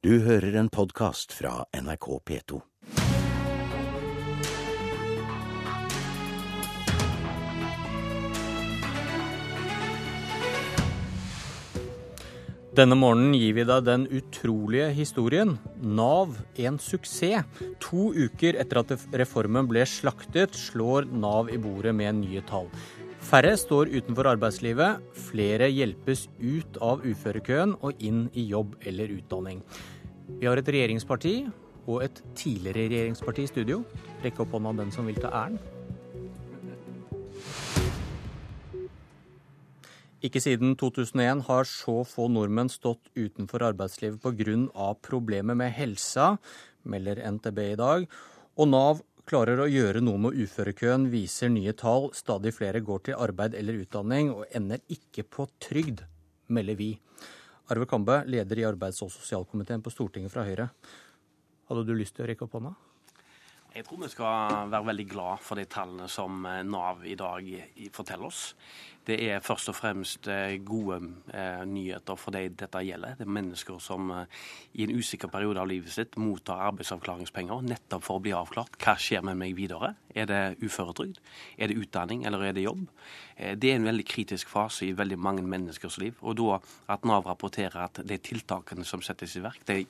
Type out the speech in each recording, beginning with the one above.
Du hører en podkast fra NRK P2. Denne morgenen gir vi deg den utrolige historien. Nav en suksess. To uker etter at reformen ble slaktet, slår Nav i bordet med nye tall. Færre står utenfor arbeidslivet, flere hjelpes ut av uførekøen og inn i jobb eller utdanning. Vi har et regjeringsparti og et tidligere regjeringsparti i studio. Rekk opp hånda den som vil ta æren. Ikke siden 2001 har så få nordmenn stått utenfor arbeidslivet pga. problemer med helsa, melder NTB i dag. Og Nav klarer å gjøre noe med uførekøen, viser nye tall. Stadig flere går til arbeid eller utdanning og ender ikke på trygd, melder vi. Arve Kambe, leder i arbeids- og sosialkomiteen på Stortinget fra Høyre. Hadde du lyst til å rekke opp hånda? Jeg tror vi skal være veldig glad for de tallene som Nav i dag forteller oss. Det er først og fremst eh, gode eh, nyheter for de dette gjelder. Det er mennesker som eh, i en usikker periode av livet sitt mottar arbeidsavklaringspenger nettopp for å bli avklart. Hva skjer med meg videre? Er det uføretrygd? Er det utdanning, eller er det jobb? Det er en veldig kritisk fase i veldig mange menneskers liv. Og da at Nav rapporterer at de tiltakene som settes i verk, de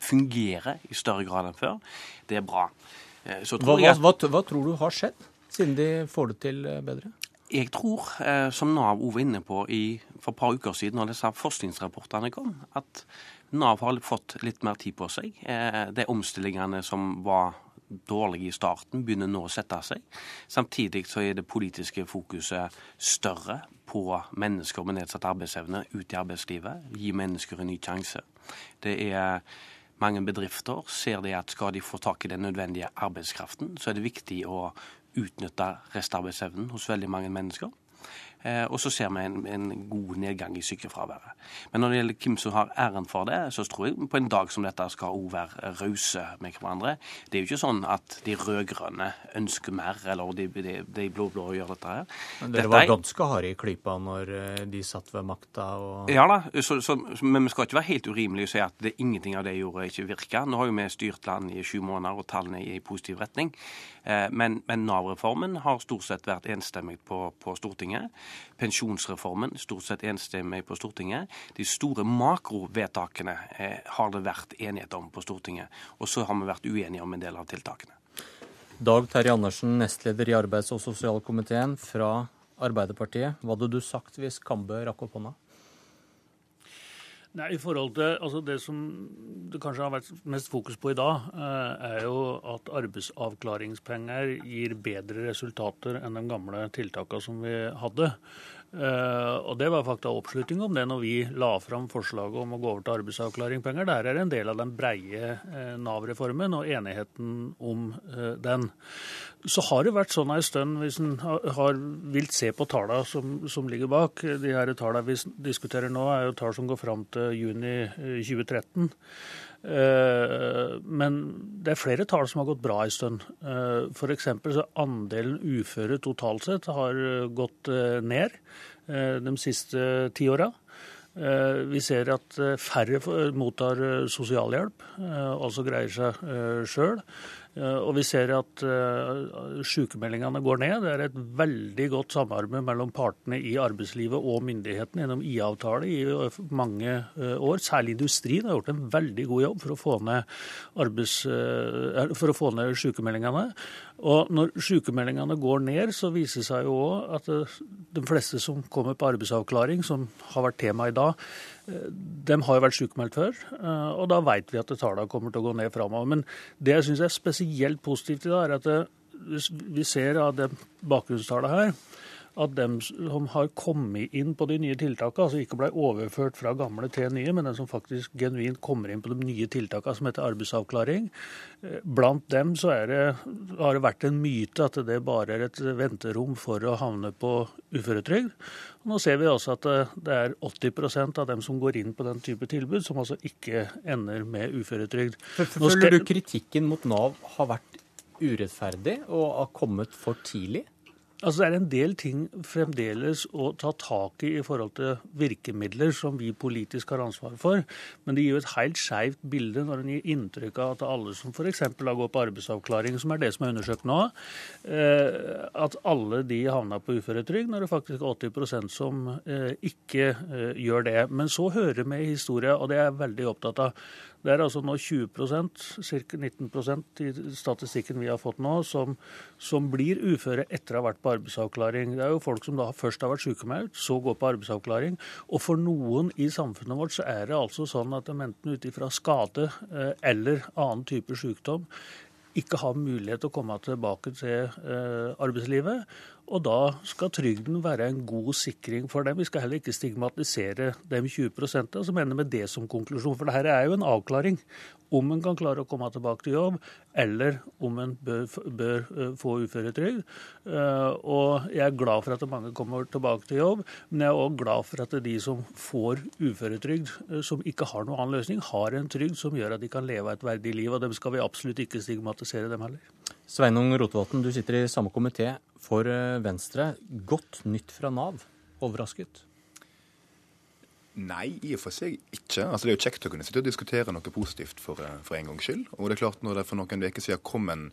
fungerer i større grad enn før, det er bra. Hva, jeg, hva, hva tror du har skjedd, siden de får det til bedre? Jeg tror, eh, som Nav Ove var inne på i, for et par uker siden, når disse forskningsrapportene kom, at Nav har fått litt mer tid på seg. Eh, de omstillingene som var dårlige i starten, begynner nå å sette seg. Samtidig så er det politiske fokuset større på mennesker med nedsatt arbeidsevne ut i arbeidslivet. Gi mennesker en ny sjanse. Det er mange bedrifter ser det at skal de få tak i den nødvendige arbeidskraften, så er det viktig å utnytte restarbeidsevnen hos veldig mange mennesker. Eh, og så ser vi en, en, god nedgang i sykefraværet. Men når det gjelder hvem som har æren for det, så tror jeg på en dag som dette skal òg være rause med hverandre. Det er jo ikke sånn at de rød-grønne ønsker mer, eller de, de, de blå-blå gjør dette her. Men dere var ganske harde i klypa når eh, de satt ved makta? Og... Ja da, så, så, men vi skal ikke være helt urimelige og si at det, ingenting av det gjorde, ikke virka. Nå har jo vi styrt landet i sju måneder, og tallene er i positiv retning. Eh, men, men Nav-reformen har stort sett vært enstemmig på, på Stortinget. Pensjonsreformen stort sett enstemmig på Stortinget. De store makrovedtakene eh, har det vært enighet om på Stortinget. Og så har vi vært uenige om en del av tiltakene. Dag Terje Andersen, nestleder i arbeids- og sosialkomiteen fra Arbeiderpartiet. Hva hadde du sagt hvis Kambe rakk opp hånda? Nei, i forhold til, altså Det som det kanskje har vært mest fokus på i dag, eh, er jo at arbeidsavklaringspenger gir bedre resultater enn de gamle tiltakene som vi hadde. Uh, og Det var faktisk oppslutning om det når vi la fram forslaget om å gå over til arbeidsavklaringpenger. Dette er en del av den breie uh, Nav-reformen og enigheten om uh, den. Så har det vært sånn en stund, hvis en har vilt se på tallene som, som, ligger bak De her tallene vi diskuterer nå, er jo tall som går fram til juni 2013. Men det er flere tall som har gått bra en stund. F.eks. så andelen uføre totalt sett har gått ned. Eh, de siste ti åra. Eh, vi ser at eh, færre mottar sosialhjelp, altså greier seg sjøl. Og vi ser at sykemeldingene går ned. Det er et veldig godt samarbeid mellom partene i arbeidslivet og myndighetene gjennom IA-avtale i mange år. Særlig industrien har gjort en veldig god jobb for å få ned, arbeids, for å få ned sykemeldingene. Og når sykemeldingene går ned, så viser det seg jo òg at eh, de fleste som kommer på arbeidsavklaring, som har vært tema i dag, eh, de har jo vært sykemeldt før, eh, og da vet vi at tallene kommer til å gå ned framover. Men det jeg syns er spesielt positivt i dag, er at vi ser av det bakgrunnstallet her, at dem som har kommet inn på de nye tiltakene, altså ikke ble overført fra gamle til nye, men den som faktisk genuint kommer inn på de nye tiltakene som heter arbeidsavklaring, eh, blant dem så det, har det vært en myte at det bare er et venterom for å havne på uføretrygd. Nå ser vi også at eh, det er 80% av dem som går inn på den type tilbud, som altså ikke ender med uføretrygd. Føler du kritikken mot Nav har vært urettferdig og har kommet for tidlig? Altså Det er en del ting fremdeles å ta tak i i forhold til virkemidler som vi politisk har ansvar for. Men det gir jo et helt skeivt bilde når en gir inntrykk av at alle som f.eks. gått på arbeidsavklaring, som er det som er undersøkt nå, eh, at alle de havner på uføretrygd, når det faktisk er 80% som eh, ikke eh, gjør det. Men så hører vi historien, og det er jeg veldig opptatt av, det er altså nå 20% ca. 19% i statistikken vi har fått nå, som, som, blir uføre etter å ha vært på arbeidsavklaring. Det er jo folk som da først har vært sykemeldt, så går på arbeidsavklaring. Og for noen i samfunnet vårt så er det altså sånn at de enten ut ifra skade eh, eller annen type sykdom ikke har mulighet til å komme tilbake til eh, arbeidslivet. Og da skal trygden være en god sikring for dem. Vi skal heller ikke stigmatisere dem 20% altså mener med det som konklusjon. For dette er jo en avklaring om en kan klare å komme tilbake til jobb, eller om en bør, bør uh, få uføretrygd. Uh, og jeg er glad for at mange kommer tilbake til jobb, men jeg er òg glad for at de som får uføretrygd, uh, som ikke har noen annen løsning, har en trygd som gjør at de kan leve et verdig liv. Og dem skal vi absolutt ikke stigmatisere dem heller. Sveinung Rotevatn, du sitter i samme komité for Venstre. Godt nytt fra Nav. Overrasket? Nei, i og for seg ikke. Altså, det er jo kjekt å kunne sitte og diskutere noe positivt for, eh, for en gangs skyld. Og det er klart, når det for noen uker siden kom en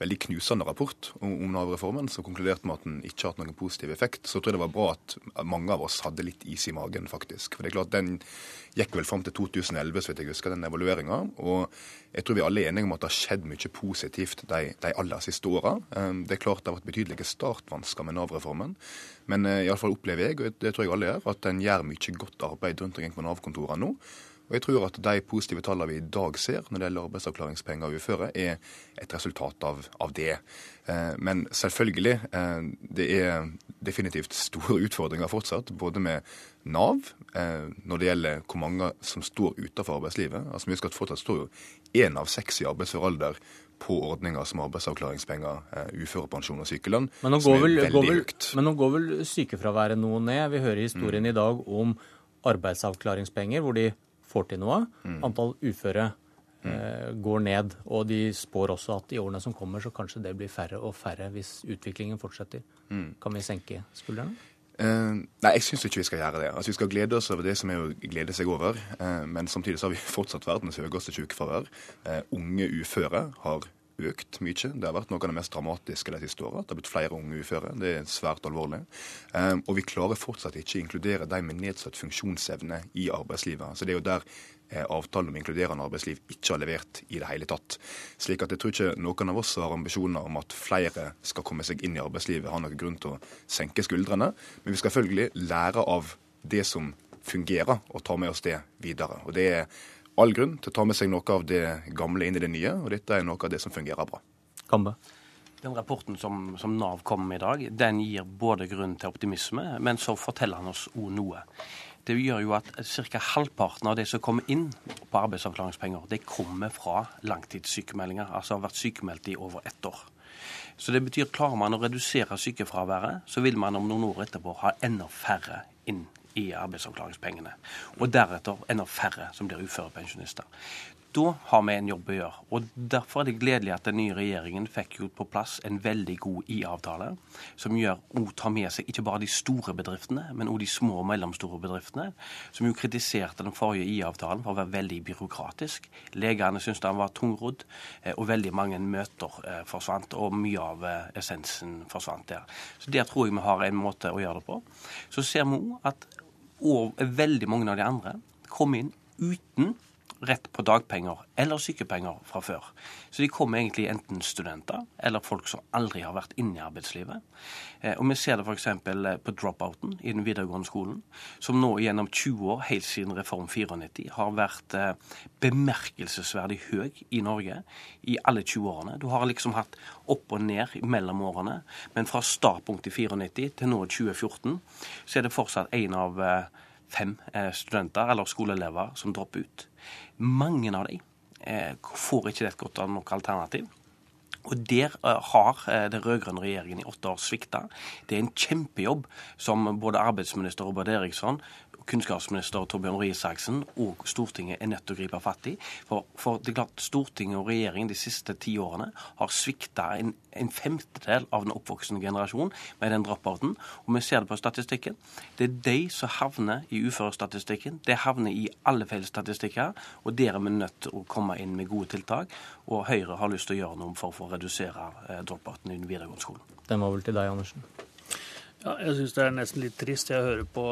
veldig knusende rapport om, Nav-reformen, som konkluderte med at den ikke har hatt noen positiv effekt, så tror jeg det var bra at mange av oss hadde litt is i magen, faktisk. For det er klart, Den gikk vel fram til 2011, så vidt jeg husker, den evalueringa. Og jeg tror vi alle er enige om at det har skjedd mye positivt de, de aller siste åra. Ehm, det er klart det har vært betydelige startvansker med Nav-reformen. Men uh, iallfall opplever jeg, og det tror jeg alle gjør, at den gjør mye godt arbeid rundt omkring på Nav-kontorene nå. Og jeg tror at de positive tallene vi i dag ser når det gjelder arbeidsavklaringspenger og uføre, er et resultat av, av det. Eh, men selvfølgelig, eh, det er definitivt store utfordringer fortsatt, både med Nav eh, når det gjelder hvor mange som står utenfor arbeidslivet. Altså, vi husker at Fortsatt står jo én av seks i arbeidsfør alder på ordninger som arbeidsavklaringspenger, uførepensjon og sykelønn, som er vel, veldig vel. Men nå går vel sykefraværet noe ned? Vi hører historien mm. i dag om arbeidsavklaringspenger, hvor de får til noe. Mm. Antall uføre eh, går ned. Og de spår også at i årene som kommer, så kanskje det blir færre og færre hvis utviklingen fortsetter. Mm. Kan vi senke skuldrene? Uh, nei, jeg syns ikke vi skal gjøre det. Altså, Vi skal glede oss over det som er å glede seg over. Uh, men samtidig så har vi fortsatt verdens høyeste sykefravær. Uh, unge uføre har økt mye. Det har vært noe av det mest dramatiske de siste åra. Det har blitt flere unge uføre. Det er svært alvorlig. Um, og vi klarer fortsatt ikke å inkludere de med nedsatt funksjonsevne i arbeidslivet. Så det er jo der eh, avtalen om inkluderende arbeidsliv ikke har levert i det hele tatt. Slik at jeg tror ikke noen av oss har ambisjoner om at flere skal komme seg inn i arbeidslivet, har noen grunn til å senke skuldrene. Men vi skal selvfølgelig lære av det som fungerer, og ta med oss det videre. Og det er all grunn til å ta med seg noe av det gamle inn i det nye, og dette er noe av det som fungerer bra. Kambe. Den rapporten som, som, Nav kom med i dag, den gir både grunn til optimisme, men så forteller han oss òg noe. Det gjør jo at ca. halvparten av det som kommer inn på arbeidsavklaringspenger, det kommer fra langtidssykemeldinger, altså har vært sykemeldt i over ett år. Så det betyr klarer man å redusere sykefraværet, så vil man om noen år etterpå ha enda færre inn i arbeidsavklaringspengene. Og deretter enda færre som blir uførepensjonister. Da har vi en jobb å gjøre. og Derfor er det gledelig at den nye regjeringen fikk jo på plass en veldig god I-avtale, som gjør og tar med seg ikke bare de store bedriftene, men også de små og mellomstore bedriftene, som jo kritiserte den forrige I-avtalen for å være veldig byråkratisk. Legene syntes den var tungrodd, eh, og veldig mange møter eh, forsvant, og mye av eh, essensen forsvant der. Så Der tror jeg vi har en måte å gjøre det på. Så ser vi òg at og veldig mange av de andre kom inn uten rett på dagpenger eller sykepenger fra før. Så de kommer egentlig enten studenter eller folk som aldri har vært inne i arbeidslivet. Eh, og Vi ser det f.eks. Eh, på dropouten i den videregående skolen, som nå gjennom 20 år, helt siden Reform 94, har vært eh, bemerkelsesverdig høy i Norge i alle 20 årene. Du har liksom hatt opp og ned mellom årene, men fra startpunkt i 94 til nå 2014, så er det fortsatt én av fem studenter eller skoleelever som dropper ut. Mange av dem eh, får ikke et godt nok alternativ. Og Der eh, har eh, den rød-grønne regjeringen i åtte år svikta. Det er en kjempejobb som både arbeidsminister Robert Eriksson kunnskapsminister Torbjørn Røe Isaksen og Stortinget er nødt til å gripe fatt i. For, for, det er klart Stortinget og regjeringen de siste ti årene har svikta en, en, femtedel av den oppvoksende generasjon med den drop-outen. Og vi ser det på statistikken. Det er de som havner i uførestatistikken. Det havner i alle feil statistikker. Og der er vi nødt til å komme inn med gode tiltak. Og Høyre har lyst til å gjøre noe for, for å redusere eh, drop-outen i den videregående skolen. Den var vel til deg, Andersen? Ja, jeg syns det er nesten litt trist. Jeg hører på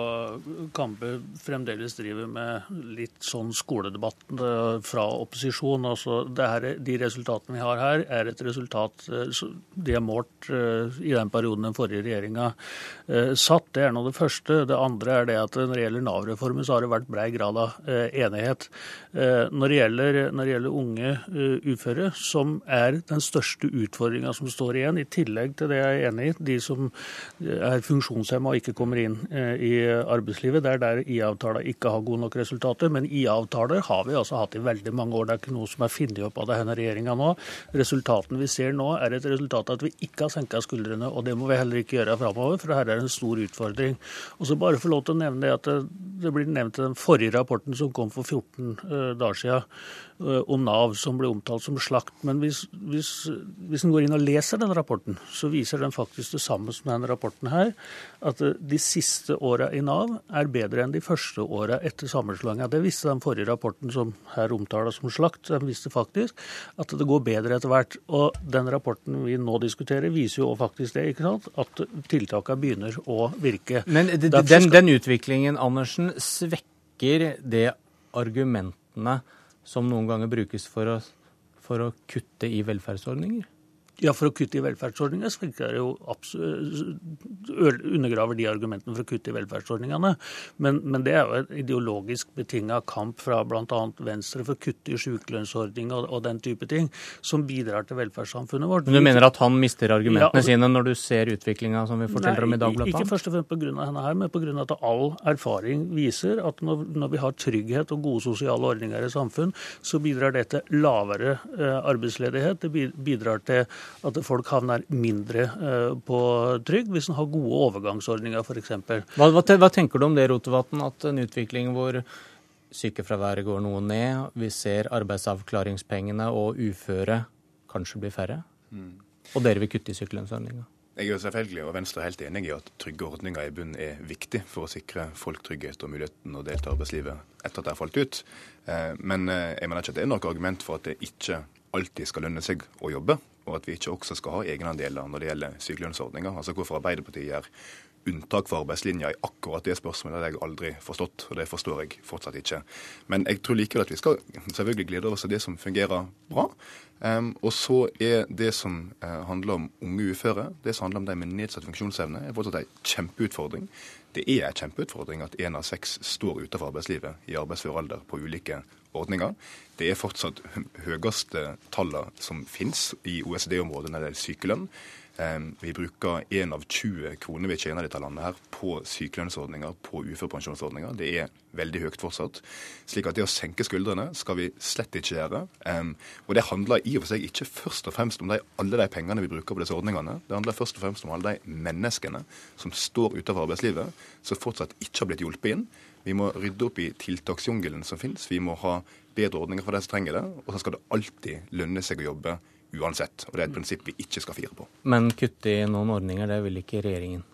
Kambe fremdeles driver med litt sånn skoledebatt eh, fra opposisjon. Altså, her, de resultatene vi har her, er et resultat eh, de er målt eh, i den perioden den forrige regjeringa satt. Det er nå det første. Det andre er det at når det gjelder Nav-reformen, så har det vært brei grad av enighet. Når det gjelder, når det gjelder unge uføre, som er den største utfordringa som står igjen, i tillegg til det jeg er enig i, de som er funksjonshemma og ikke kommer inn eh, i arbeidslivet. Det er der IA-avtaler ikke har gode nok resultater. Men IA-avtaler har vi altså hatt i veldig mange år. Det er ikke noe som er funnet opp av denne regjeringa nå. Resultatene vi ser nå, er et resultat av at vi ikke har senka skuldrene. Og det må vi heller ikke gjøre framover, for her er en stor utfordring. Og så bare få lov til å nevne det at det, blir nevnt i den forrige rapporten som kom for 14 uh, dager siden Eh, om Nav, som ble omtalt som slakt. Men hvis, hvis, hvis en går inn og leser den rapporten, så viser den faktisk det samme som denne rapporten her. At eh, de siste åra i Nav er bedre enn de første åra etter sammenslåinga. Det visste den forrige rapporten som her omtales som slakt. Den visste faktisk at det går bedre etter hvert. Og den rapporten vi nå diskuterer, viser jo faktisk det, ikke sant? at tiltakene begynner å virke. Men den, den utviklingen, Andersen, svekker det argumentene som noen ganger brukes for å, for å kutte i velferdsordninger? Ja, for å kutte i velferdsordningene så er jo undergraver de argumentene for å kutte i velferdsordningene. Men, men det er jo en ideologisk betinga kamp fra bl.a. Venstre for å kutte i sykelønnsordning og, og, den type ting, som bidrar til velferdssamfunnet vårt. Men du mener at han mister argumentene ja, altså, sine når du ser utviklinga som vi forteller nei, om i Dagbladet? Ikke først og fremst pga. henne her, men pga. at all erfaring viser at når, når, vi har trygghet og gode sosiale ordninger i samfunn, så bidrar det til lavere arbeidsledighet. Det bidrar til at folk havner mindre eh, på trygd hvis en har gode overgangsordninger f.eks. Hva, hva, hva tenker du om det, Rotevatn, at en utvikling hvor sykefraværet går noe ned, vi ser arbeidsavklaringspengene og uføre kanskje blir færre, mm. og dere vil kutte i sykelønnsordninga? Jeg er selvfølgelig og Venstre er helt enig i at trygge ordninger i bunn er viktig for å sikre folk trygghet og muligheten å delta i arbeidslivet etter at det har falt ut. Eh, men eh, jeg mener ikke at det er noe argument for at det ikke alltid skal lønne seg å jobbe, og at vi ikke også skal ha egenandeler når det gjelder sykelønnsordninger. Altså hvorfor Arbeiderpartiet gjør unntak for arbeidslinja i akkurat det spørsmålet, hadde jeg aldri forstått, og det forstår jeg fortsatt ikke. Men jeg tror likevel at vi skal selvfølgelig glede oss av det som fungerer bra. Um, og så er det som uh, handler om unge uføre, det som handler om de med nedsatt funksjonsevne, er fortsatt en kjempeutfordring. Det er en kjempeutfordring at én av seks står utenfor arbeidslivet i arbeidsfør alder på ulike ordninger. Det er fortsatt høyeste tallene som finnes i OECD-området når det gjelder sykelønn. Vi bruker én av 20 kroner vi tjener i dette landet her på sykelønnsordninger, på uførepensjonsordninger. Det er veldig høyt fortsatt. Slik at det å senke skuldrene skal vi slett ikke gjøre. Og det handler i og for seg ikke først og fremst om de, alle de pengene vi bruker på disse ordningene. Det handler først og fremst om alle de menneskene som står utenfor arbeidslivet, som fortsatt ikke har blitt hjulpet inn. Vi må rydde opp i tiltaksjungelen som finnes. Vi må ha bedre ordninger for de som trenger det. Og så skal det alltid lønne seg å jobbe uansett. Og det er et prinsipp vi ikke skal fire på. Men kutte i noen ordninger, det vil ikke regjeringen?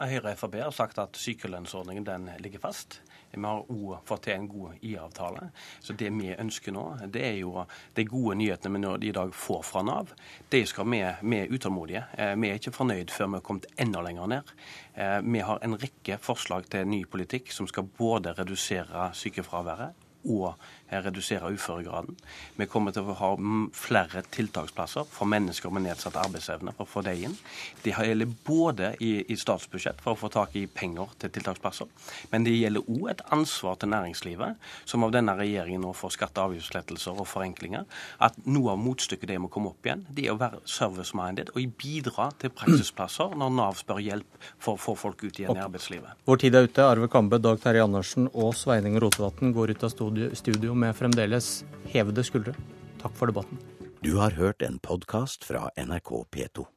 Høyre og Frp har sagt at sykelønnsordningen den ligger fast. Vi har òg fått til en god IA-avtale. Så det vi ønsker nå, det er jo de gode nyhetene vi i dag får fra Nav. Det skal vi med utålmodige. Eh, vi er ikke fornøyd før vi har kommet enda lenger ned. Eh, vi har en rekke forslag til ny politikk som skal både redusere sykefraværet og redusere uføregraden. Vi kommer til å ha flere tiltaksplasser for mennesker med nedsatt arbeidsevne for å få det inn. Det gjelder både i, i statsbudsjett for å få tak i penger til tiltaksplasser, men det gjelder òg et ansvar til næringslivet, som av denne regjeringen nå får skatte- og avgiftslettelser og forenklinger. At noe av motstykket det må komme opp igjen, det er å være service-minded og bidra til praksisplasser når Nav spør hjelp for å få folk ut igjen i arbeidslivet. Vår tid er ute. Arve Kambe, Dag Terje Andersen og Sveining Rotevatn går ut av studio med fremdeles hevede skuldre. Takk for debatten. Du har hørt en podkast fra NRK P2.